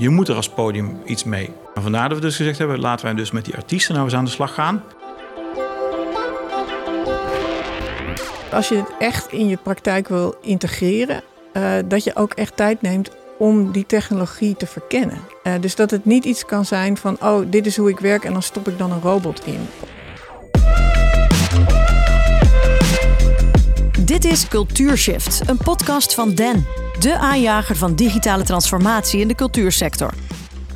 Je moet er als podium iets mee. En vandaar dat we dus gezegd hebben, laten wij dus met die artiesten nou eens aan de slag gaan. Als je het echt in je praktijk wil integreren, uh, dat je ook echt tijd neemt om die technologie te verkennen. Uh, dus dat het niet iets kan zijn van, oh, dit is hoe ik werk en dan stop ik dan een robot in. Dit is Cultuurshift, een podcast van Den, de aanjager van digitale transformatie in de cultuursector.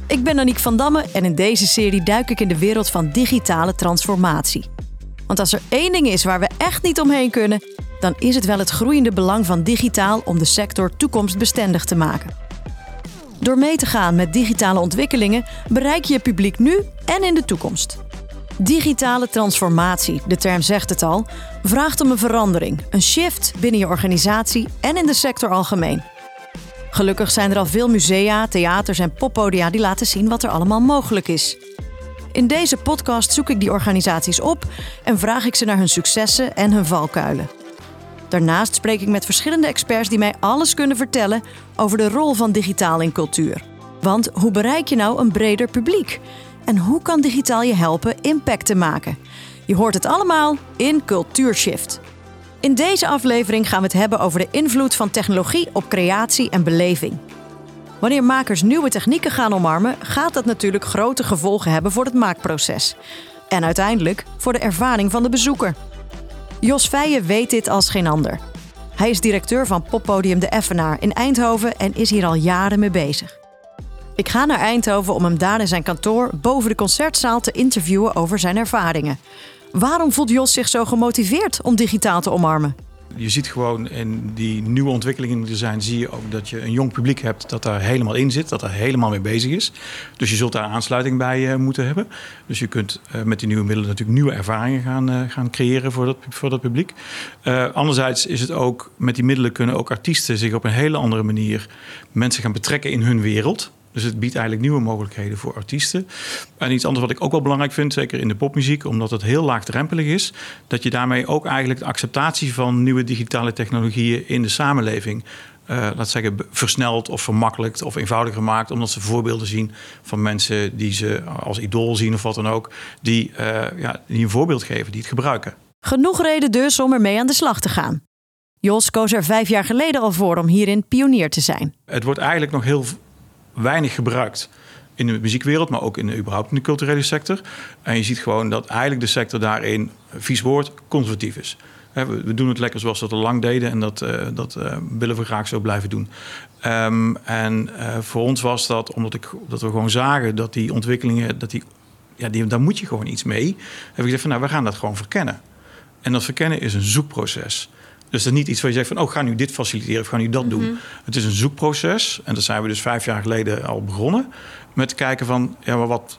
Ik ben Aniek van Damme en in deze serie duik ik in de wereld van digitale transformatie. Want als er één ding is waar we echt niet omheen kunnen, dan is het wel het groeiende belang van digitaal om de sector toekomstbestendig te maken. Door mee te gaan met digitale ontwikkelingen bereik je je publiek nu en in de toekomst. Digitale transformatie, de term zegt het al, vraagt om een verandering, een shift binnen je organisatie en in de sector algemeen. Gelukkig zijn er al veel musea, theaters en poppodia die laten zien wat er allemaal mogelijk is. In deze podcast zoek ik die organisaties op en vraag ik ze naar hun successen en hun valkuilen. Daarnaast spreek ik met verschillende experts die mij alles kunnen vertellen over de rol van digitaal in cultuur. Want hoe bereik je nou een breder publiek? En hoe kan digitaal je helpen impact te maken? Je hoort het allemaal in Cultuurshift. In deze aflevering gaan we het hebben over de invloed van technologie op creatie en beleving. Wanneer makers nieuwe technieken gaan omarmen, gaat dat natuurlijk grote gevolgen hebben voor het maakproces. En uiteindelijk voor de ervaring van de bezoeker. Jos Feijen weet dit als geen ander. Hij is directeur van poppodium De Effenaar in Eindhoven en is hier al jaren mee bezig. Ik ga naar Eindhoven om hem daar in zijn kantoor boven de concertzaal te interviewen over zijn ervaringen. Waarom voelt Jos zich zo gemotiveerd om digitaal te omarmen? Je ziet gewoon in die nieuwe ontwikkelingen die er zijn, zie je ook dat je een jong publiek hebt dat daar helemaal in zit, dat er helemaal mee bezig is. Dus je zult daar aansluiting bij uh, moeten hebben. Dus je kunt uh, met die nieuwe middelen natuurlijk nieuwe ervaringen gaan, uh, gaan creëren voor dat, voor dat publiek. anderzijds is het ook, met die middelen kunnen ook artiesten zich op een hele andere manier mensen gaan betrekken in hun wereld. Dus het biedt eigenlijk nieuwe mogelijkheden voor artiesten. En iets anders wat ik ook wel belangrijk vind, zeker in de popmuziek, omdat het heel laagdrempelig is, dat je daarmee ook eigenlijk de acceptatie van nieuwe digitale technologieën in de samenleving uh, laat zeggen, versneld of vermakkelijkt of eenvoudiger maakt. Omdat ze voorbeelden zien van mensen die ze als idool zien of wat dan ook. Die, uh, ja, die een voorbeeld geven, die het gebruiken. Genoeg reden dus om ermee aan de slag te gaan. Jos koos er vijf jaar geleden al voor om hierin pionier te zijn. Het wordt eigenlijk nog heel weinig gebruikt in de muziekwereld, maar ook in de, überhaupt in de culturele sector. En je ziet gewoon dat eigenlijk de sector daarin, vies woord, conservatief is. We doen het lekker zoals we het al lang deden en dat, uh, dat uh, willen we graag zo blijven doen. Um, en uh, voor ons was dat, omdat ik, dat we gewoon zagen dat die ontwikkelingen, dat die, ja, die, daar moet je gewoon iets mee. Heb ik gezegd van nou, we gaan dat gewoon verkennen. En dat verkennen is een zoekproces. Dus dat is niet iets waar je zegt van, oh, ga nu dit faciliteren of ga nu dat doen. Mhm. Het is een zoekproces. En dat zijn we dus vijf jaar geleden al begonnen. Met kijken van, ja, maar wat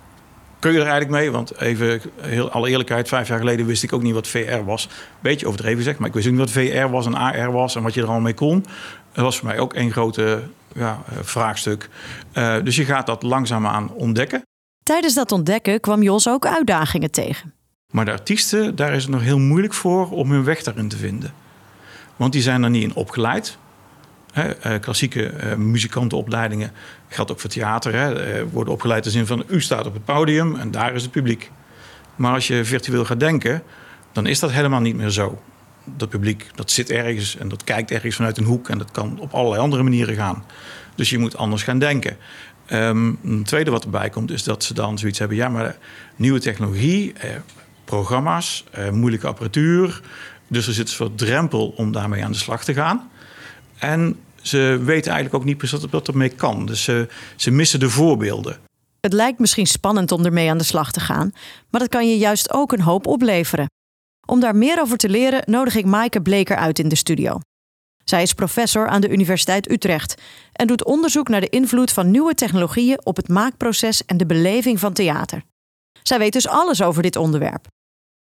kun je er eigenlijk mee? Want even, heel, alle eerlijkheid, vijf jaar geleden wist ik ook niet wat VR was. Beetje overdreven gezegd, maar ik wist ook niet wat VR was en AR was en wat je er al mee kon. Dat was voor mij ook één grote ja, eh, vraagstuk. Uh, dus je gaat dat langzaamaan ontdekken. Tijdens dat ontdekken kwam Jos ook uitdagingen tegen. Maar de artiesten, daar is het nog heel moeilijk voor om hun weg daarin te vinden. Want die zijn er niet in opgeleid. He, klassieke uh, muzikantenopleidingen geldt ook voor theater. Hè, uh, worden opgeleid in de zin van u staat op het podium en daar is het publiek. Maar als je virtueel gaat denken, dan is dat helemaal niet meer zo. Dat publiek dat zit ergens en dat kijkt ergens vanuit een hoek en dat kan op allerlei andere manieren gaan. Dus je moet anders gaan denken. Um, een tweede wat erbij komt is dat ze dan zoiets hebben: ja, maar nieuwe technologie, eh, programma's, eh, moeilijke apparatuur, dus er zit een soort drempel om daarmee aan de slag te gaan. En ze weten eigenlijk ook niet precies wat ermee kan. Dus ze, ze missen de voorbeelden. Het lijkt misschien spannend om ermee aan de slag te gaan, maar dat kan je juist ook een hoop opleveren. Om daar meer over te leren, nodig ik Maaike Bleker uit in de studio. Zij is professor aan de Universiteit Utrecht en doet onderzoek naar de invloed van nieuwe technologieën op het maakproces en de beleving van theater. Zij weet dus alles over dit onderwerp.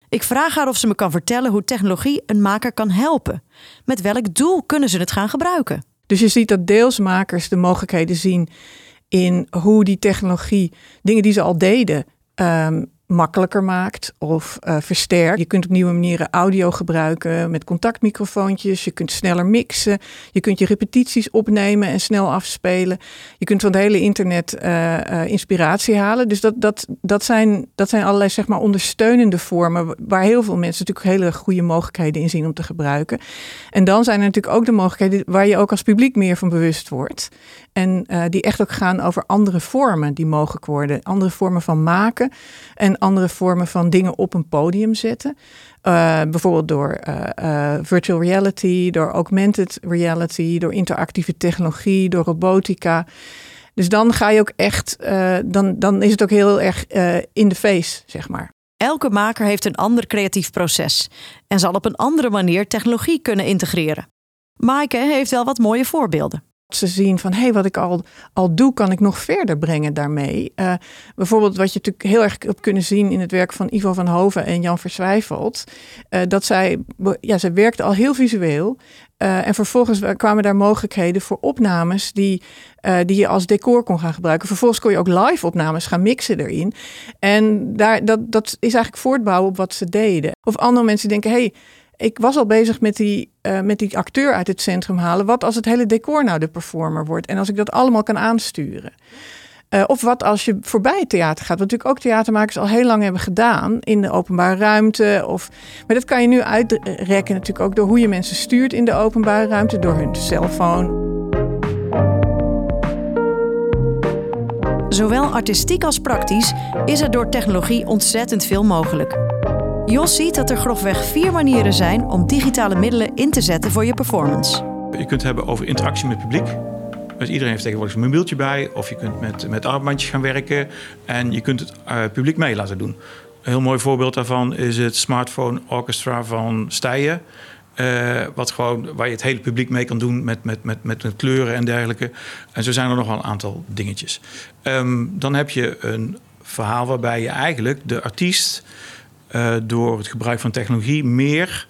Ik vraag haar of ze me kan vertellen hoe technologie een maker kan helpen. Met welk doel kunnen ze het gaan gebruiken? Dus je ziet dat deels makers de mogelijkheden zien in hoe die technologie, dingen die ze al deden, um, makkelijker maakt of uh, versterkt. Je kunt op nieuwe manieren audio gebruiken met contactmicrofoontjes. Je kunt sneller mixen. Je kunt je repetities opnemen en snel afspelen. Je kunt van het hele internet uh, uh, inspiratie halen. Dus dat, dat, dat, zijn, dat zijn allerlei zeg maar, ondersteunende vormen waar heel veel mensen natuurlijk hele goede mogelijkheden in zien om te gebruiken. En dan zijn er natuurlijk ook de mogelijkheden waar je ook als publiek meer van bewust wordt. En die echt ook gaan over andere vormen die mogelijk worden. Andere vormen van maken en andere vormen van dingen op een podium zetten. Uh, bijvoorbeeld door uh, virtual reality, door augmented reality, door interactieve technologie, door robotica. Dus dan ga je ook echt, dan, dan is het ook heel erg in de face, zeg maar. Elke maker heeft een ander creatief proces en zal op een andere manier technologie kunnen integreren. Maaike heeft wel wat mooie voorbeelden ze zien van hé, hey, wat ik al, al doe, kan ik nog verder brengen daarmee. Uh, bijvoorbeeld wat je natuurlijk heel erg op kunnen zien in het werk van Ivo van Hoven en Jan Verswijfeld. Uh, dat zij, ja, zij werkte al heel visueel. Uh, en vervolgens kwamen daar mogelijkheden voor opnames die, die je als decor kon gaan gebruiken. Vervolgens kon je ook live opnames gaan mixen erin. En daar, dat, dat is eigenlijk voortbouwen op wat ze deden. Of andere mensen denken, hey, ik was al bezig met die, uh, met die acteur uit het centrum halen. Wat als het hele decor nou de performer wordt? En als ik dat allemaal kan aansturen. Uh, of wat als je voorbij het theater gaat. Wat natuurlijk ook theatermakers al heel lang hebben gedaan. In de openbare ruimte. Of, maar dat kan je nu uitrekken natuurlijk ook door hoe je mensen stuurt in de openbare ruimte. Door hun cellfoon. Zowel artistiek als praktisch is er door technologie ontzettend veel mogelijk. Jos ziet dat er grofweg vier manieren zijn om digitale middelen in te zetten voor je performance. Je kunt het hebben over interactie met het publiek. Dus iedereen heeft tegenwoordig een mobieltje bij. Of je kunt met, met armbandjes gaan werken. En je kunt het uh, publiek mee laten doen. Een heel mooi voorbeeld daarvan is het Smartphone Orchestra van Stijen. Uh, wat gewoon, waar je het hele publiek mee kan doen met, met, met, met, kleuren en dergelijke. En zo zijn er nog wel een aantal dingetjes. Um, dan heb je een verhaal waarbij je eigenlijk de artiest uh, door het gebruik van technologie meer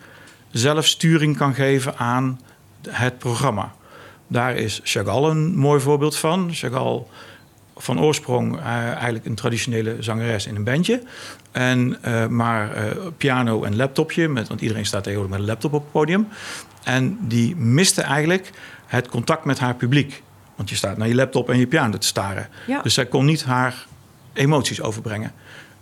zelfsturing kan geven aan het programma. Daar is Chagall een mooi voorbeeld van. Chagall van oorsprong uh, eigenlijk een traditionele zangeres in een bandje. En, uh, maar piano en laptopje, met, want iedereen staat tegenwoordig met een laptop op het podium. En die miste eigenlijk het contact met haar publiek. Want je staat naar je laptop en je piano te staren. Ja. Dus zij kon niet haar emoties overbrengen.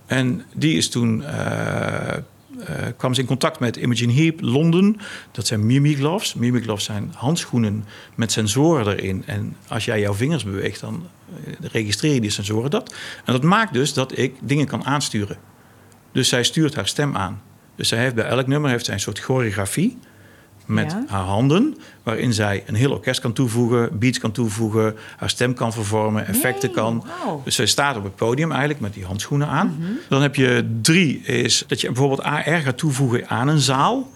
En die is toen. Uh, uh, kwam ze in contact met Imogen Heap Londen. Dat zijn Mimi Gloves. Mimi Gloves zijn handschoenen met sensoren erin. En als jij jouw vingers beweegt, dan uh, registreren die sensoren dat. En dat maakt dus dat ik dingen kan aansturen. Dus zij stuurt haar stem aan. Dus zij heeft bij elk nummer heeft zij een soort choreografie met haar handen, waarin zij een heel orkest kan toevoegen, beats kan toevoegen, haar stem kan vervormen, effecten kan. Dus zij staat op het podium eigenlijk met die handschoenen aan. Mhm. Dan heb je drie, is dat je bijvoorbeeld AR gaat toevoegen aan een zaal,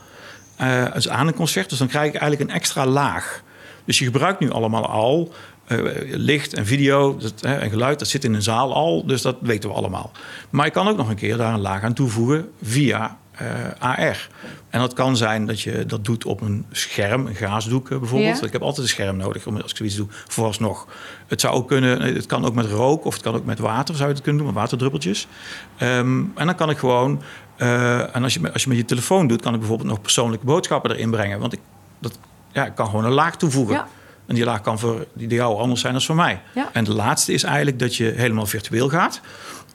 uh, dus aan een concert. Dus dan krijg je eigenlijk een extra laag. Dus je gebruikt nu allemaal al uh, licht en video dat, en geluid, dat zit in een zaal al, dus dat weten we allemaal. Maar je kan ook nog een keer daar een laag aan toevoegen via uh, AR. En dat kan zijn dat je dat doet op een scherm, een gaasdoek eh, bijvoorbeeld. Ja. Ik heb altijd een scherm nodig als ik zoiets doe, vooralsnog. Het zou ook kunnen, het kan ook met rook of het kan ook met water, zou je het kunnen doen, met waterdruppeltjes. Um, en dan kan ik gewoon, uh, en als je, als je met je telefoon doet, kan ik bijvoorbeeld nog persoonlijke boodschappen erin brengen. Want ik, dat, ja, ik kan gewoon een laag toevoegen. Ja. En die laag kan voor die jou anders zijn dan voor mij. Ja. En de laatste is eigenlijk dat je helemaal virtueel gaat.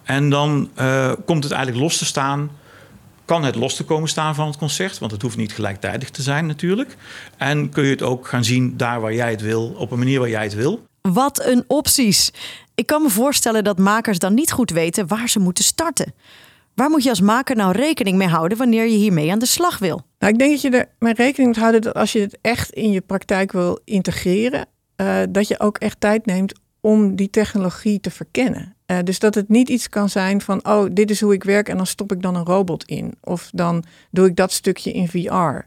En dan uh, komt het eigenlijk los te staan kan het los te komen staan van het concert, want het hoeft niet gelijktijdig te zijn natuurlijk. En kun je het ook gaan zien daar waar jij het wil, op een manier waar jij het wil. Wat een opties! Ik kan me voorstellen dat makers dan niet goed weten waar ze moeten starten. Waar moet je als maker nou rekening mee houden wanneer je hiermee aan de slag wil? Nou, ik denk dat je er mee rekening moet houden dat als je het echt in je praktijk wil integreren, uh, dat je ook echt tijd neemt om die technologie te verkennen. Uh, dus dat het niet iets kan zijn van, oh, dit is hoe ik werk en dan stop ik dan een robot in. Of dan doe ik dat stukje in VR.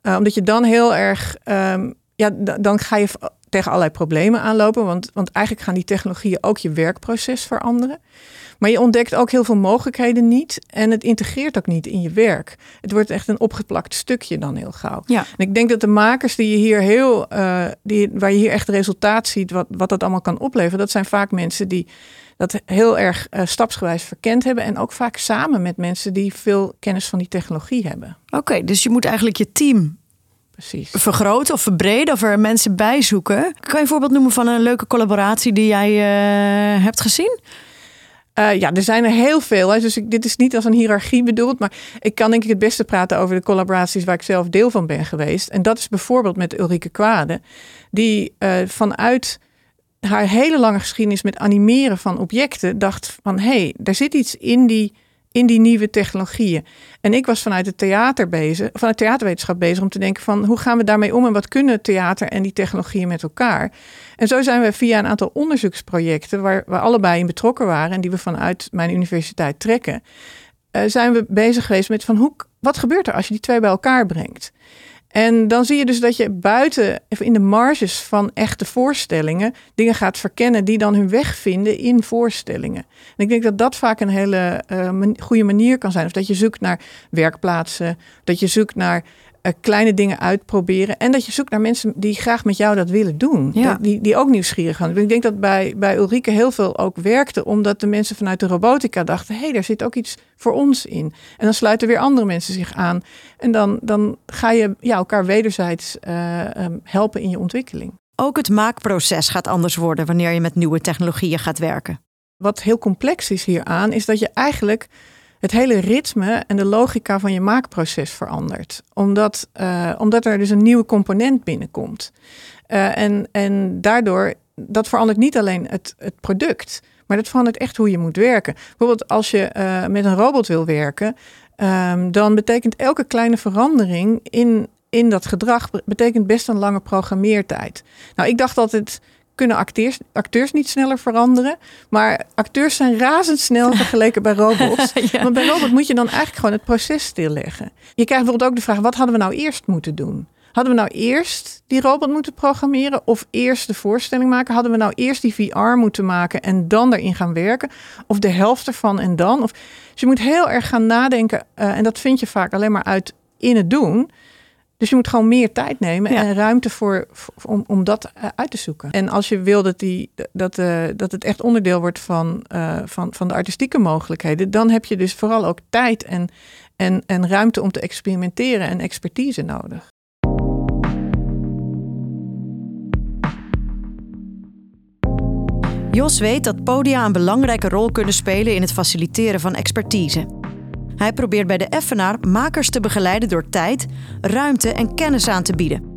Eh, omdat je dan heel erg, um, ja, dan ga je tegen allerlei problemen aanlopen. Want, want eigenlijk gaan die technologieën ook je werkproces veranderen. Maar je ontdekt ook heel veel mogelijkheden niet. En het integreert ook niet in je werk. Het wordt echt een opgeplakt stukje dan heel gauw. Ja. En ik denk dat de makers die je hier heel, uh, die, waar je hier echt resultaat ziet, wat, wat dat allemaal kan opleveren, dat zijn vaak mensen die dat heel erg uh, stapsgewijs verkend hebben. En ook vaak samen met mensen die veel kennis van die technologie hebben. Oké, dus je moet eigenlijk je team Precies. vergroten of verbreden of er mensen bij zoeken. Kan je een voorbeeld noemen van een leuke collaboratie die jij uh, hebt gezien? Uh, ja, er zijn er heel veel. Hè. Dus dit is niet als een hiërarchie bedoeld. Maar ik kan denk ik het beste praten over de collaboraties waar ik zelf deel van ben geweest. En dat is bijvoorbeeld met Ulrike Kwade. Die uh, vanuit haar hele lange geschiedenis met animeren van objecten dacht van... hé, hey, er zit iets in die in die nieuwe technologieën. En ik was vanuit het theater bezig, vanuit theaterwetenschap bezig om te denken van hoe gaan we daarmee om en wat kunnen theater en die technologieën met elkaar. En zo zijn we via een aantal onderzoeksprojecten waar we allebei in betrokken waren en die we vanuit mijn universiteit trekken, uh, zijn we bezig geweest met van hoe, wat gebeurt er als je die twee bij elkaar brengt. En dan zie je dus dat je buiten, in de marges van echte voorstellingen, dingen gaat verkennen die dan hun weg vinden in voorstellingen. En ik denk dat dat vaak een hele uh, goede manier kan zijn. Of dat je zoekt naar werkplaatsen, dat je zoekt naar uh, kleine dingen uitproberen. En dat je zoekt naar mensen die graag met jou dat willen doen. Ja. Die, die ook nieuwsgierig gaan. Ik denk dat bij, bij Ulrike heel veel ook werkte. Omdat de mensen vanuit de robotica dachten... hé, hey, daar zit ook iets voor ons in. En dan sluiten weer andere mensen zich aan. En dan, dan ga je ja, elkaar wederzijds uh, um, helpen in je ontwikkeling. Ook het maakproces gaat anders worden... wanneer je met nieuwe technologieën gaat werken. Wat heel complex is hieraan... is dat je eigenlijk het hele ritme en de logica van je maakproces verandert. Omdat, uh, omdat er dus een nieuwe component binnenkomt. Uh, en, en daardoor, dat verandert niet alleen het, het product, maar dat verandert echt hoe je moet werken. Bijvoorbeeld als je uh, met een robot wil werken, um, dan betekent elke kleine verandering in, in dat gedrag betekent best een lange programmeertijd. Nou, ik dacht dat het kunnen acteurs, acteurs niet sneller veranderen. Maar acteurs zijn razendsnel vergeleken bij robots. ja. Maar bij robots moet je dan eigenlijk gewoon het proces stilleggen. Je krijgt bijvoorbeeld ook de vraag: wat hadden we nou eerst moeten doen? Hadden we nou eerst die robot moeten programmeren of eerst de voorstelling maken? Hadden we nou eerst die VR moeten maken en dan erin gaan werken? Of de helft ervan en dan? Of, dus je moet heel erg gaan nadenken uh, en dat vind je vaak alleen maar uit in het doen. Dus je moet gewoon meer tijd nemen ja. en ruimte voor, voor, om, om dat uh, uit te zoeken. En als je wil dat, die, dat, uh, dat het echt onderdeel wordt van, uh, van, van de artistieke mogelijkheden, dan heb je dus vooral ook tijd en, en, en ruimte om te experimenteren en expertise nodig. Jos weet dat podia een belangrijke rol kunnen spelen in het faciliteren van expertise. Hij probeert bij de Effenaar makers te begeleiden door tijd, ruimte en kennis aan te bieden.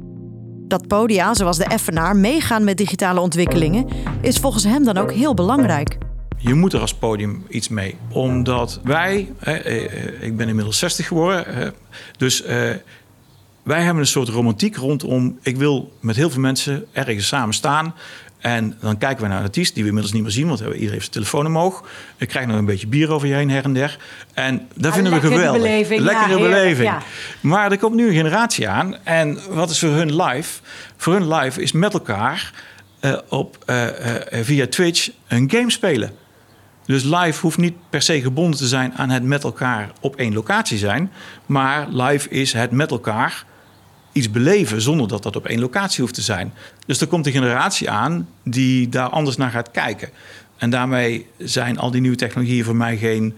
Dat podia, zoals de Effenaar, meegaan met digitale ontwikkelingen, is volgens hem dan ook heel belangrijk. Je moet er als podium iets mee. Omdat wij, ik ben inmiddels 60 geworden, dus wij hebben een soort romantiek rondom. Ik wil met heel veel mensen ergens samen staan. En dan kijken we naar een artiest die we inmiddels niet meer zien, want iedereen heeft zijn telefoon omhoog. Ik krijg nog een beetje bier over je heen her en der. En dat vinden we geweldig. Beleving, lekkere ja, beleving. Ja. Maar er komt nu een generatie aan. En wat is voor hun live? Voor hun live is met elkaar uh, op, uh, uh, via Twitch een game spelen. Dus live hoeft niet per se gebonden te zijn aan het met elkaar op één locatie zijn. Maar live is het met elkaar iets beleven zonder dat dat op één locatie hoeft te zijn. Dus er komt een generatie aan die daar anders naar gaat kijken. En daarmee zijn al die nieuwe technologieën voor mij geen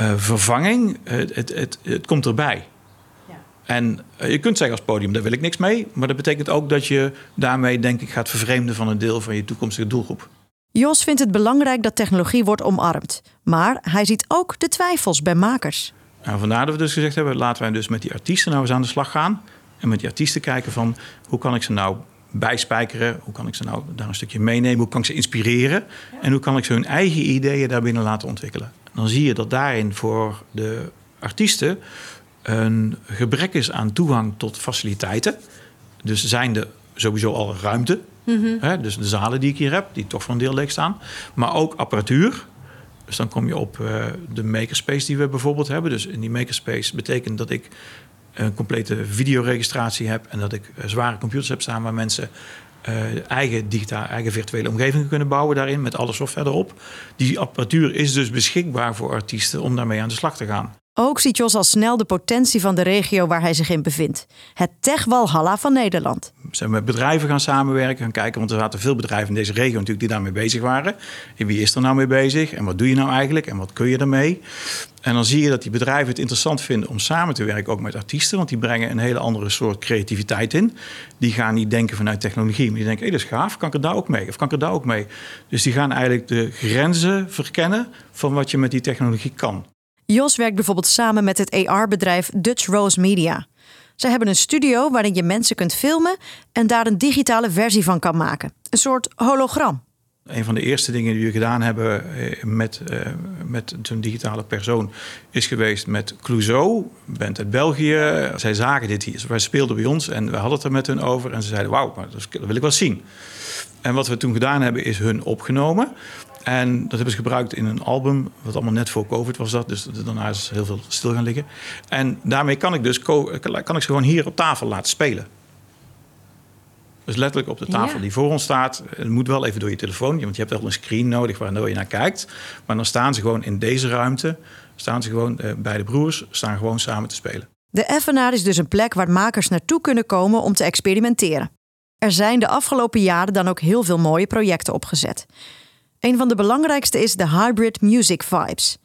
uh, vervanging. Het, het, het, het, komt erbij. Ja. En uh, je kunt zeggen als podium, daar wil ik niks mee. Maar dat betekent ook dat je daarmee, denk ik, gaat vervreemden van een deel van je toekomstige doelgroep. Jos vindt het belangrijk dat technologie wordt omarmd. Maar hij ziet ook de twijfels bij makers. Nou, vandaar dat we dus gezegd hebben, laten wij dus met die artiesten nou eens aan de slag gaan. En met die artiesten kijken van hoe kan ik ze nou bijspijkeren? Hoe kan ik ze nou daar een stukje meenemen? Hoe kan ik ze inspireren? En hoe kan ik ze hun eigen ideeën daarbinnen laten ontwikkelen? Dan zie je dat daarin voor de artiesten een gebrek is aan toegang tot faciliteiten. Dus zijn er sowieso al ruimte. Mm-hmm. Hè? Dus de zalen die ik hier heb, die toch voor een deel leeg staan. Maar ook apparatuur. Dus dan kom je op uh, de makerspace die we bijvoorbeeld hebben. Dus in die makerspace betekent dat ik een complete videoregistratie heb en dat ik zware computers heb staan waar mensen uh, eigen digitale, eigen virtuele omgevingen kunnen bouwen daarin met alle software erop. Die apparatuur is dus beschikbaar voor artiesten om daarmee aan de slag te gaan. Ook ziet Jos al snel de potentie van de regio waar hij zich in bevindt. Het tech-walhalla van Nederland. Zijn met bedrijven gaan samenwerken, gaan kijken. Want er zaten veel bedrijven in deze regio natuurlijk die daarmee bezig waren. En wie is er nou mee bezig? En wat doe je nou eigenlijk? En wat kun je ermee? En dan zie je dat die bedrijven het interessant vinden om samen te werken, ook met artiesten. Want die brengen een hele andere soort creativiteit in. Die gaan niet denken vanuit technologie, maar die denken: hé, hey, dat is gaaf, kan ik er daar ook mee? Of kan ik er daar ook mee? Dus die gaan eigenlijk de grenzen verkennen van wat je met die technologie kan. Jos werkt bijvoorbeeld samen met het AR-bedrijf Dutch Rose Media. Zij hebben een studio waarin je mensen kunt filmen en daar een digitale versie van kan maken. Een soort hologram. Een van de eerste dingen die we gedaan hebben eh, met, uh, met zo'n digitale persoon is geweest met Clouseau, band uit België. Zij zagen dit hier. Wij speelden bij ons en we hadden het er met hun over. En ze zeiden: Wauw, dat wil ik wel zien. En wat we toen gedaan hebben, is hun opgenomen. En dat hebben ze gebruikt in een album, wat allemaal net voor COVID was dat. Dus daarna is heel veel stil gaan liggen. En daarmee kan ik dus kan ik ze gewoon hier op tafel laten spelen. Dus letterlijk op de tafel die voor ons staat. Het moet wel even door je telefoon, want je hebt wel een screen nodig waar je naar kijkt. Maar dan staan ze gewoon in deze ruimte, staan ze gewoon, eh, beide broers staan gewoon samen te spelen. De Effenaar is dus een plek waar makers naartoe kunnen komen om te experimenteren. Er zijn de afgelopen jaren dan ook heel veel mooie projecten opgezet. Een van de belangrijkste is de Hybrid Music Vibes.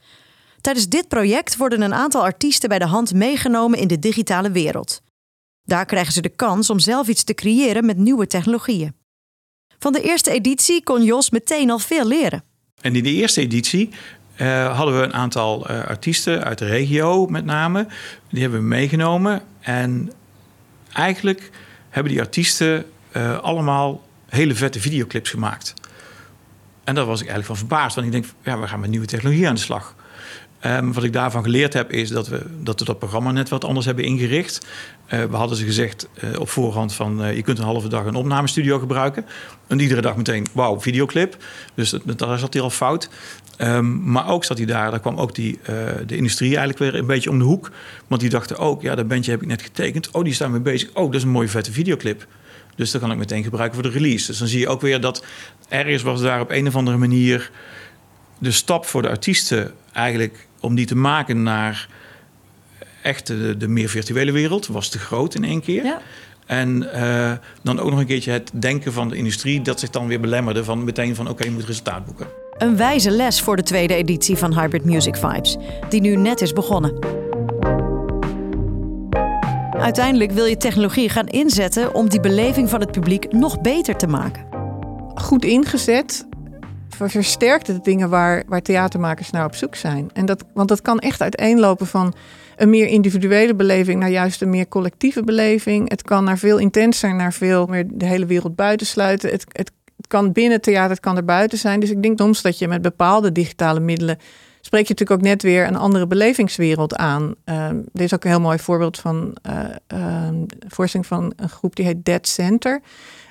Tijdens dit project worden een aantal artiesten bij de hand meegenomen in de digitale wereld. Daar krijgen ze de kans om zelf iets te creëren met nieuwe technologieën. Van de eerste editie kon Jos meteen al veel leren. En in de eerste editie uh, hadden we een aantal uh, artiesten uit de regio met name. Die hebben we meegenomen. En eigenlijk hebben die artiesten uh, allemaal hele vette videoclips gemaakt. En daar was ik eigenlijk van verbaasd. Want ik denk, ja, we gaan met nieuwe technologie aan de slag. Um, wat ik daarvan geleerd heb, is dat we dat, we dat programma net wat anders hebben ingericht. Uh, we hadden ze gezegd uh, op voorhand van uh, je kunt een halve dag een opnamestudio gebruiken. En iedere dag meteen, wauw, videoclip. Dus dat, daar zat hij al fout. Um, maar ook zat hij daar, daar kwam ook die, de industrie eigenlijk weer een beetje om de hoek. Want die dachten ook, ja, dat bandje heb ik net getekend. Oh, die staan mee bezig. Oh, dat is een mooie vette videoclip. Dus dat kan ik meteen gebruiken voor de release. Dus dan zie je ook weer dat ergens was daar op een of andere manier de stap voor de artiesten eigenlijk om die te maken naar echt de, de meer virtuele wereld was te groot in één keer. Ja. En uh, dan ook nog een keertje het denken van de industrie dat zich dan weer belemmerde van meteen van oké, je moet resultaat boeken. Een wijze les voor de tweede editie van Hybrid Music Vibes, die nu net is begonnen. Uiteindelijk wil je technologie gaan inzetten om die beleving van het publiek nog beter te maken. Goed ingezet versterkt het dingen waar, waar theatermakers naar op zoek zijn. En dat, want dat kan echt uiteenlopen van een meer individuele beleving naar juist een meer collectieve beleving. Het kan naar veel intenser, naar veel meer de hele wereld buitensluiten. Het, het, het kan binnen theater, het kan er buiten zijn. Dus ik denk soms dat je met bepaalde digitale middelen spreek je natuurlijk ook net weer een andere belevingswereld aan. Uh, dit is ook een heel mooi voorbeeld van uh, uh, voorstelling van een groep die heet Dead Center.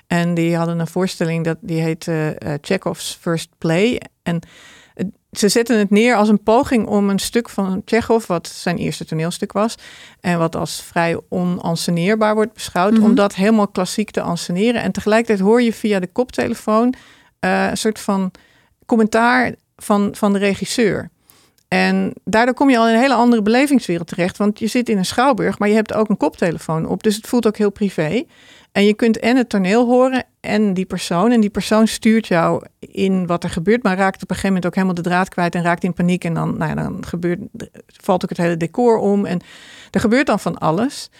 En die hadden een voorstelling dat die heet uh, Chekhov's First Play. En ze zetten het neer als een poging om een stuk van Chekhov, wat zijn eerste toneelstuk was, en wat als vrij onanceneerbaar wordt beschouwd, mm om dat helemaal klassiek te anseneren. En tegelijkertijd hoor je via de koptelefoon uh, een soort van commentaar van, van de regisseur. En daardoor kom je al in een hele andere belevingswereld terecht. Want je zit in een schouwburg, maar je hebt ook een koptelefoon op. Dus het voelt ook heel privé. En je kunt en het toneel horen en die persoon. En die persoon stuurt jou in wat er gebeurt, maar raakt op een gegeven moment ook helemaal de draad kwijt en raakt in paniek. En dan, nou ja, dan gebeurt, valt ook het hele decor om. En er gebeurt dan van alles.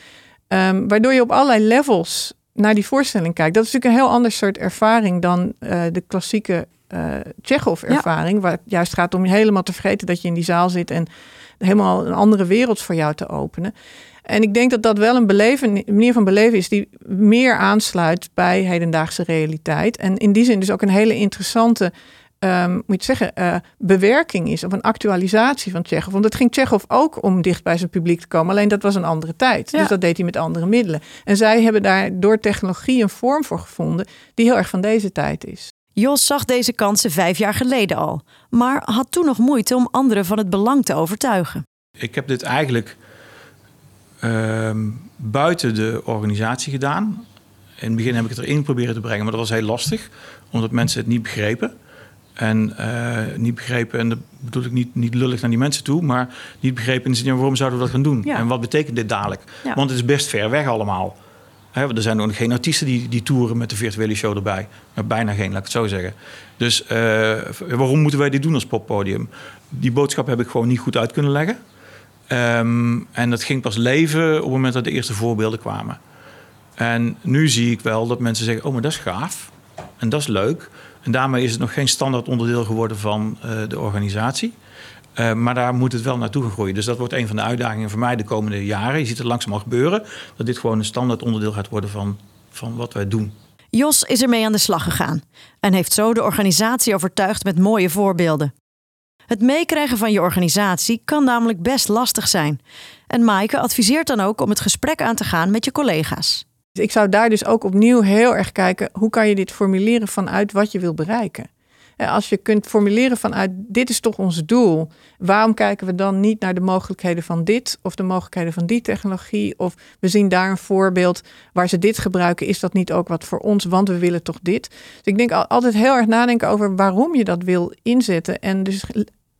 Um, waardoor je op allerlei levels naar die voorstelling kijkt. Dat is natuurlijk een heel ander soort ervaring dan uh, de klassieke uh, Chekhov-ervaring. Waar het juist gaat om je helemaal te vergeten dat je in die zaal zit en helemaal een andere wereld voor jou te openen. En ik denk dat dat wel een, beleven, een manier van beleven is die meer aansluit bij hedendaagse realiteit. En in die zin dus ook een hele interessante um, moet je zeggen, uh, bewerking is of een actualisatie van Tsjechov. Want het ging Tsjechov ook om dicht bij zijn publiek te komen, alleen dat was een andere tijd. Dus dat deed hij met andere middelen. En zij hebben daar door technologie een vorm voor gevonden die heel erg van deze tijd is. Jos zag deze kansen vijf jaar geleden al, maar had toen nog moeite om anderen van het belang te overtuigen. Ik heb dit eigenlijk uh, buiten de organisatie gedaan. In het begin heb ik het erin proberen te brengen, maar dat was heel lastig, omdat mensen het niet begrepen. En uh, niet begrepen, en dat bedoel ik niet, niet lullig naar die mensen toe, maar niet begrepen in de zin, waarom zouden we dat gaan doen? Ja. En wat betekent dit dadelijk? Ja. Want het is best ver weg allemaal. Er zijn nog geen artiesten die, die toeren met de virtuele show erbij. Bijna geen, laat ik het zo zeggen. Dus uh, waarom moeten wij dit doen als poppodium? Die boodschap heb ik gewoon niet goed uit kunnen leggen. Um, en dat ging pas leven op het moment dat de eerste voorbeelden kwamen. En nu zie ik wel dat mensen zeggen: Oh, maar dat is gaaf. En dat is leuk. En daarmee is het nog geen standaard onderdeel geworden van uh, de organisatie. Uh, maar daar moet het wel naartoe groeien. Dus dat wordt een van de uitdagingen voor mij de komende jaren. Je ziet het langzaam al gebeuren. Dat dit gewoon een standaard onderdeel gaat worden van, van wat wij doen. Jos is ermee aan de slag gegaan. En heeft zo de organisatie overtuigd met mooie voorbeelden. Het meekrijgen van je organisatie kan namelijk best lastig zijn. En Maaike adviseert dan ook om het gesprek aan te gaan met je collega's. Ik zou daar dus ook opnieuw heel erg kijken, hoe kan je dit formuleren vanuit wat je wil bereiken? Als je kunt formuleren vanuit dit is toch ons doel, waarom kijken we dan niet naar de mogelijkheden van dit of de mogelijkheden van die technologie? Of we zien daar een voorbeeld waar ze dit gebruiken, is dat niet ook wat voor ons, want we willen toch dit? Dus ik denk altijd heel erg nadenken over waarom je dat wil inzetten en dus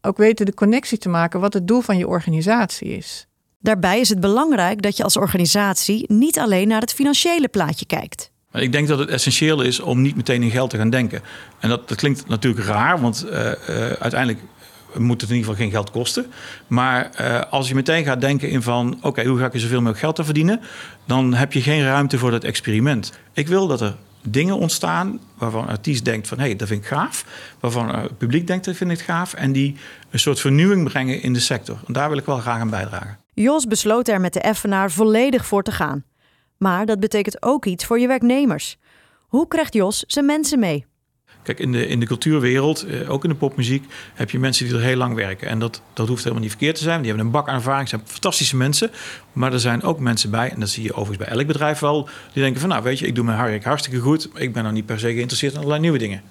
ook weten de connectie te maken wat het doel van je organisatie is. Daarbij is het belangrijk dat je als organisatie niet alleen naar het financiële plaatje kijkt. Ik denk dat het essentieel is om niet meteen in geld te gaan denken. En dat, dat klinkt natuurlijk raar, want uh, uh, uiteindelijk moet het in ieder geval geen geld kosten. Maar uh, als je meteen gaat denken in van... oké, hoe ga ik er zoveel mogelijk geld te verdienen... dan heb je geen ruimte voor dat experiment. Ik wil dat er dingen ontstaan waarvan artiest denkt van... hé, hey, dat vind ik gaaf. Waarvan het publiek denkt, dat vind ik gaaf. En die een soort vernieuwing brengen in de sector. En daar wil ik wel graag aan bijdragen. Jos besloot er met de Effenaar volledig voor te gaan. Maar dat betekent ook iets voor je werknemers. Hoe krijgt Jos zijn mensen mee? Kijk, in de, in de cultuurwereld, eh, ook in de popmuziek, heb je mensen die er heel lang werken. En dat, dat hoeft helemaal niet verkeerd te zijn. Die hebben een bak ervaring, zijn fantastische mensen. Maar er zijn ook mensen bij, en dat zie je overigens bij elk bedrijf wel, die denken van, nou weet je, ik doe mijn werk hartstikke goed. Ik ben nog niet per se geïnteresseerd in allerlei nieuwe dingen.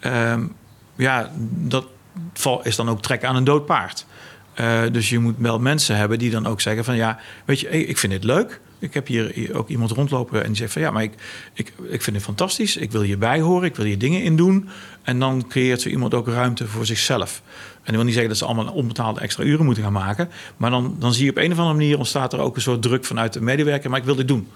Um, ja, dat is dan ook trekken aan een dood paard. Uh, dus je moet wel mensen hebben die dan ook zeggen van ja, weet je, ik vind dit leuk. Ik heb hier ook iemand rondlopen en die zegt van ja, maar ik, ik, ik vind het fantastisch. Ik wil hierbij horen, ik wil hier dingen in doen. En dan creëert zo iemand ook ruimte voor zichzelf. En dat wil niet zeggen dat ze allemaal onbetaalde extra uren moeten gaan maken. Maar dan, dan zie je op een of andere manier ontstaat er ook een soort druk vanuit de medewerker. Maar ik wil dit doen.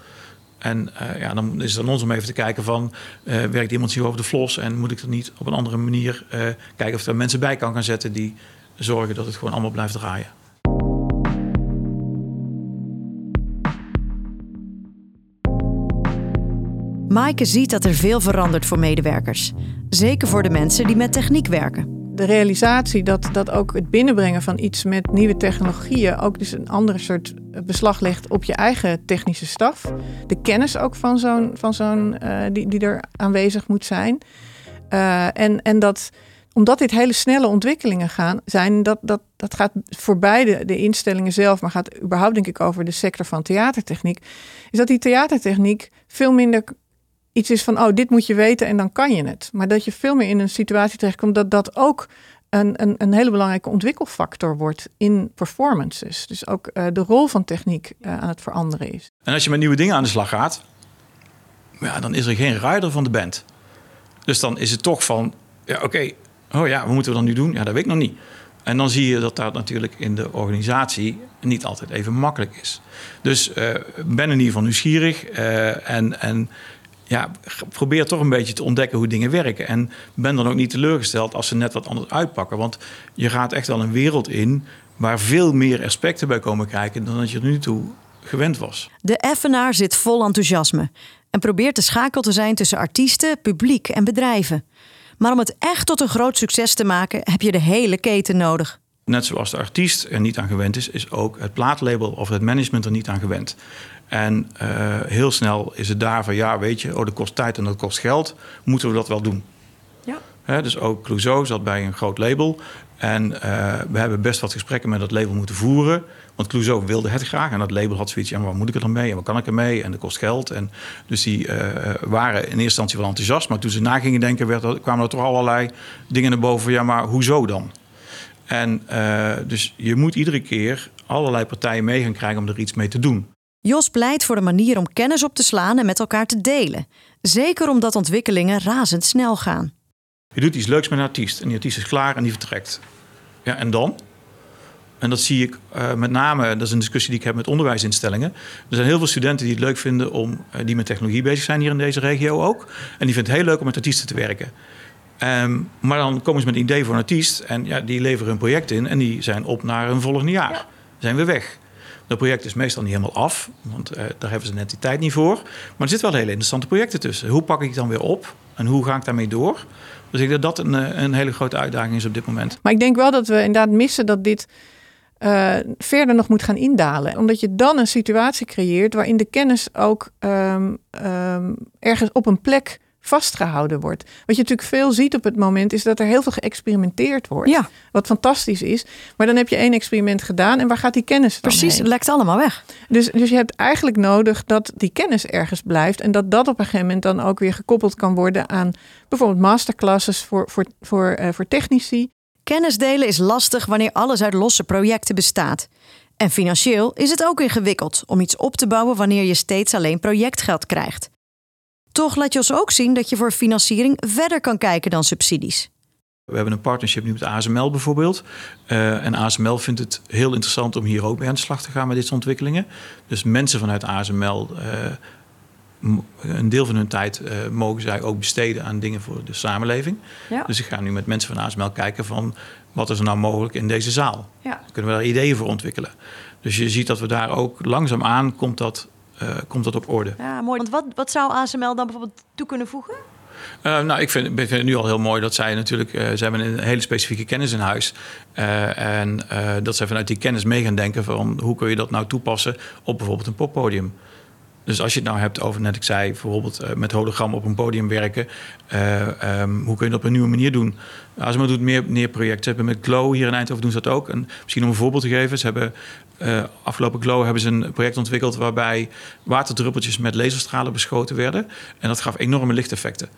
En uh, ja, dan is het aan ons om even te kijken van... Uh, werkt iemand hier over de flos... en moet ik er niet op een andere manier uh, kijken of er mensen bij kan gaan zetten... die zorgen dat het gewoon allemaal blijft draaien. Maaike ziet dat er veel verandert voor medewerkers. Zeker voor de mensen die met techniek werken. De realisatie dat, dat ook het binnenbrengen van iets met nieuwe technologieën ook dus een andere soort beslag legt op je eigen technische staf. De kennis ook van zo'n, van zo'n uh, die, die er aanwezig moet zijn. Uh, en, en dat omdat dit hele snelle ontwikkelingen gaan, zijn, dat, dat, dat gaat voor beide de instellingen zelf, maar gaat überhaupt denk ik over de sector van theatertechniek, is dat die theatertechniek veel minder iets is van, oh, dit moet je weten en dan kan je het. Maar dat je veel meer in een situatie terechtkomt dat dat ook een, een, een hele belangrijke ontwikkelfactor wordt in performances. Dus ook uh, de rol van techniek uh, aan het veranderen is. En als je met nieuwe dingen aan de slag gaat, ja, dan is er geen rider van de band. Dus dan is het toch van, ja, oké, oh ja, wat moeten we dan nu doen? Ja, dat weet ik nog niet. En dan zie je dat dat natuurlijk in de organisatie niet altijd even makkelijk is. Dus uh, ben in ieder geval nieuwsgierig en, en ja, probeer toch een beetje te ontdekken hoe dingen werken. En ben dan ook niet teleurgesteld als ze net wat anders uitpakken. Want je gaat echt wel een wereld in waar veel meer aspecten bij komen kijken dan dat je er nu toe gewend was. De Effenaar zit vol enthousiasme en probeert de schakel te zijn tussen artiesten, publiek en bedrijven. Maar om het echt tot een groot succes te maken, heb je de hele keten nodig. Net zoals de artiest er niet aan gewend is, is ook het plaatlabel of het management er niet aan gewend. En uh, heel snel is het daar van, ja, weet je, oh, dat kost tijd en dat kost geld. Moeten we dat wel doen? Ja. He, dus ook Clouseau zat bij een groot label. En uh, we hebben best wat gesprekken met dat label moeten voeren. Want Clouseau wilde het graag. En dat label had zoiets, ja, maar wat moet ik er dan mee? En wat kan ik ermee? En dat kost geld. En dus die uh, waren in eerste instantie wel enthousiast. Maar toen ze na gingen denken, werd, kwamen er toch allerlei dingen naar boven. Ja, maar hoezo dan? En uh, dus je moet iedere keer allerlei partijen mee gaan krijgen om er iets mee te doen. Jos pleit voor de manier om kennis op te slaan en met elkaar te delen. Zeker omdat ontwikkelingen razendsnel gaan. Je doet iets leuks met een artiest en die artiest is klaar en die vertrekt. Ja, en dan? En dat zie ik uh, met name, dat is een discussie die ik heb met onderwijsinstellingen. Er zijn heel veel studenten die het leuk vinden om, uh, die met technologie bezig zijn hier in deze regio ook. En die vinden het heel leuk om met artiesten te werken. Um, maar dan komen ze met een idee voor een artiest en ja, die leveren een project in en die zijn op naar een volgend jaar. Ja. Zijn we weg. Dat project is meestal niet helemaal af, want uh, daar hebben ze net die tijd niet voor. Maar er zitten wel hele interessante projecten tussen. Hoe pak ik het dan weer op en hoe ga ik daarmee door? Dus ik denk dat dat een, een hele grote uitdaging is op dit moment. Maar ik denk wel dat we inderdaad missen dat dit uh, verder nog moet gaan indalen. Omdat je dan een situatie creëert waarin de kennis ook um, um, ergens op een plek vastgehouden wordt. Wat je natuurlijk veel ziet op het moment is dat er heel veel geëxperimenteerd wordt. Ja. Wat fantastisch is. Maar dan heb je één experiment gedaan en waar gaat die kennis dan Precies, heen? het lekt allemaal weg. Dus, dus je hebt eigenlijk nodig dat die kennis ergens blijft en dat dat op een gegeven moment dan ook weer gekoppeld kan worden aan bijvoorbeeld masterclasses voor, voor, voor, uh, voor technici. Kennis delen is lastig wanneer alles uit losse projecten bestaat. En financieel is het ook ingewikkeld om iets op te bouwen wanneer je steeds alleen projectgeld krijgt. Toch laat je ons ook zien dat je voor financiering verder kan kijken dan subsidies. We hebben een partnership nu met ASML bijvoorbeeld. Uh, en ASML vindt het heel interessant om hier ook mee aan de slag te gaan met dit soort ontwikkelingen. Dus mensen vanuit ASML, uh, een deel van hun tijd uh, mogen zij ook besteden aan dingen voor de samenleving. Ja. Dus ik ga nu met mensen van ASML kijken van wat is er nou mogelijk in deze zaal. Ja. Kunnen we daar ideeën voor ontwikkelen. Dus je ziet dat we daar ook langzaamaan komt dat komt dat op orde. Ja, mooi. Want wat, wat zou ASML dan bijvoorbeeld toe kunnen voegen? Uh, nou, ik vind, ik vind, het nu al heel mooi dat zij natuurlijk... Uh, ze hebben een hele specifieke kennis in huis. Uh, en dat zij vanuit die kennis mee gaan denken van... hoe kun je dat nou toepassen op bijvoorbeeld een poppodium. Dus als je het nou hebt over, net ik zei, bijvoorbeeld met hologram op een podium werken. Um, hoe kun je dat op een nieuwe manier doen? ASML doet meer, meer projecten. Ze hebben met Glow hier in Eindhoven doen ze dat ook. En misschien om een voorbeeld te geven. Ze hebben uh, afgelopen Glow hebben ze een project ontwikkeld waarbij waterdruppeltjes met laserstralen beschoten werden. En dat gaf enorme lichteffecten.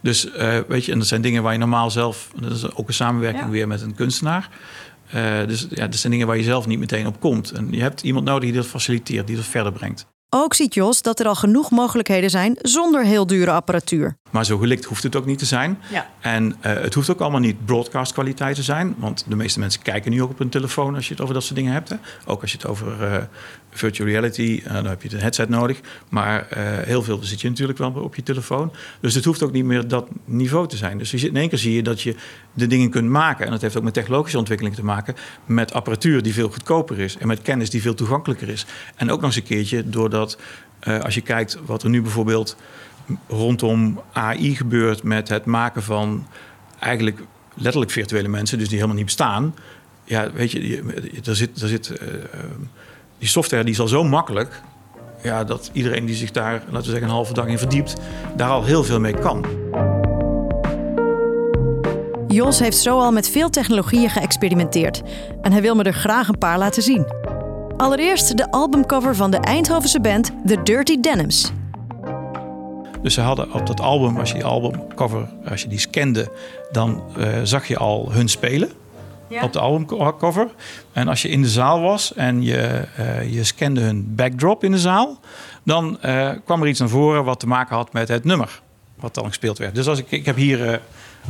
Dus weet je, en dat zijn dingen waar je normaal zelf, dat is ook een samenwerking ja. weer met een kunstenaar. Uh, dus ja, dat zijn dingen waar je zelf niet meteen op komt. En je hebt iemand nodig die dat faciliteert, die dat verder brengt. Ook ziet Jos dat er al genoeg mogelijkheden zijn zonder heel dure apparatuur. Maar zo gelikt hoeft het ook niet te zijn. Ja. En uh, het hoeft ook allemaal niet broadcast kwaliteit te zijn. Want de meeste mensen kijken nu ook op hun telefoon als je het over dat soort dingen hebt. Hè. Ook als je het over uh, virtual reality, uh, dan heb je een headset nodig. Maar heel veel zit je natuurlijk wel op je telefoon. Dus het hoeft ook niet meer dat niveau te zijn. Dus in één keer zie je dat je de dingen kunt maken. En dat heeft ook met technologische ontwikkeling te maken. Met apparatuur die veel goedkoper is. En met kennis die veel toegankelijker is. En ook nog eens een keertje doordat als je kijkt wat er nu bijvoorbeeld rondom AI gebeurt met het maken van eigenlijk letterlijk virtuele mensen, dus die helemaal niet bestaan. Ja, weet je, er zit, er zit, uh, die software die is al zo makkelijk. Ja, dat iedereen die zich daar, laten we zeggen, een halve dag in verdiept, daar al heel veel mee kan. Jos heeft zo al met veel technologieën geëxperimenteerd. En hij wil me er graag een paar laten zien. Allereerst de albumcover van de Eindhovense band The Dirty Denims. Dus ze hadden op dat album, als je die albumcover, als je die scande, dan uh, zag je al hun spelen ja. op de albumcover. En als je in de zaal was en je, uh, je scande hun backdrop in de zaal, dan uh, kwam er iets naar voren wat te maken had met het nummer wat dan gespeeld werd. Dus als ik, ik heb hier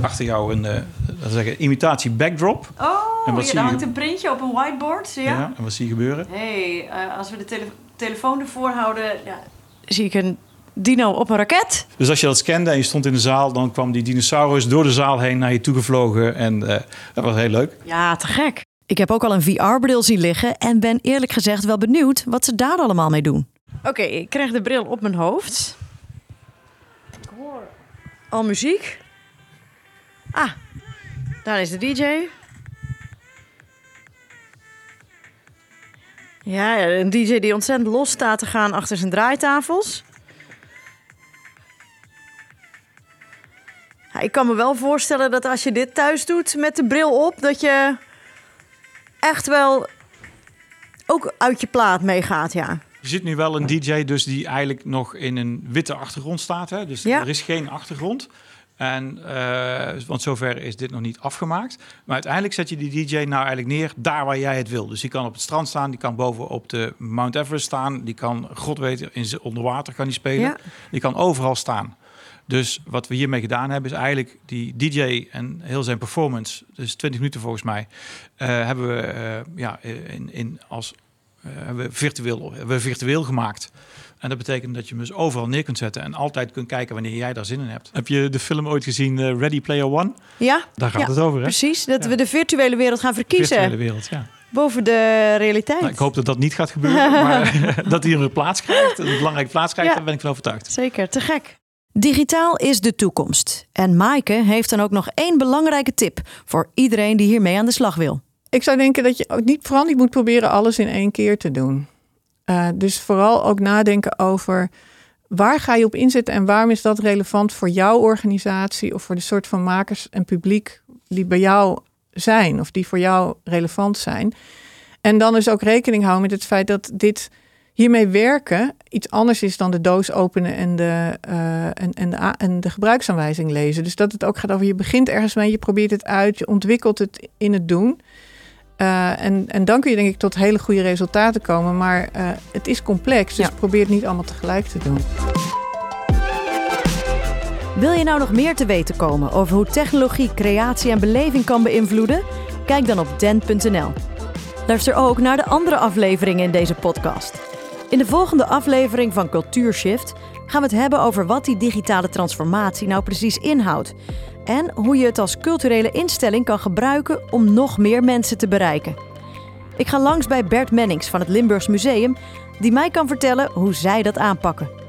achter jou een zeggen, imitatie backdrop. Oh, en wat daar hangt een printje op een whiteboard. Ja, ja en wat zie je gebeuren? hey, als we de tele telefoon ervoor houden, ja, zie ik een dino op een raket. Dus als je dat scande en je stond in de zaal, dan kwam die dinosaurus door de zaal heen naar je toe gevlogen. En uh, dat was heel leuk. Ja, te gek. Ik heb ook al een VR-bril zien liggen en ben eerlijk gezegd wel benieuwd wat ze daar allemaal mee doen. Oké, okay, ik krijg de bril op mijn hoofd. Ik hoor al muziek. Ah, daar is de DJ. Ja, een DJ die ontzettend los staat te gaan achter zijn draaitafels. Ja, ik kan me wel voorstellen dat als je dit thuis doet met de bril op, dat je echt wel ook uit je plaat meegaat, ja. Je ziet nu wel een DJ dus die eigenlijk nog in een witte achtergrond staat. Hè? Dus ja. er is geen achtergrond. En, uh, want zover is dit nog niet afgemaakt. Maar uiteindelijk zet je die DJ nou eigenlijk neer daar waar jij het wil. Dus die kan op het strand staan, die kan boven op de Mount Everest staan. Die kan, god weet, in onder water kan die spelen. Ja. Die kan overal staan. Dus wat we hiermee gedaan hebben, is eigenlijk die DJ en heel zijn performance, dus 20 minuten volgens mij, uh, hebben we uh, ja, in, in als hebben we virtueel, hebben we virtueel gemaakt. En dat betekent dat je hem dus overal neer kunt zetten en altijd kunt kijken wanneer jij daar zin in hebt. Heb je de film ooit gezien Ready Player One? Ja. Daar gaat ja, het over. Hè? Precies, dat we de virtuele wereld gaan verkiezen. De virtuele wereld, ja boven de realiteit. Nou, ik hoop dat dat niet gaat gebeuren, maar dat hij een plaats krijgt, een belangrijke plaats krijgt, ja, daar ben ik van overtuigd. Zeker, te gek. Digitaal is de toekomst. En Maaike heeft dan ook nog één belangrijke tip voor iedereen die hiermee aan de slag wil. Ik zou denken dat je ook niet, vooral niet moet proberen alles in één keer te doen. Uh, dus vooral ook nadenken over waar ga je op inzetten en waarom is dat relevant voor jouw organisatie of voor de soort van makers en publiek die bij jou zijn of die voor jou relevant zijn. En dan is ook rekening houden met het feit dat dit hiermee werken iets anders is dan de doos openen en de, uh, en, en, de, en de gebruiksaanwijzing lezen. Dus dat het ook gaat over je begint ergens mee, je probeert het uit, je ontwikkelt het in het doen. Uh, en, en dan kun je denk ik tot hele goede resultaten komen. Maar uh, het is complex, dus ja. probeer het niet allemaal tegelijk te doen. Wil je nou nog meer te weten komen over hoe technologie creatie en beleving kan beïnvloeden? Kijk dan op den.nl. Luister ook naar de andere afleveringen in deze podcast. In de volgende aflevering van Cultuurshift gaan we het hebben over wat die digitale transformatie nou precies inhoudt. En hoe je het als culturele instelling kan gebruiken om nog meer mensen te bereiken. Ik ga langs bij Bert Mennings van het Limburgs Museum, die mij kan vertellen hoe zij dat aanpakken.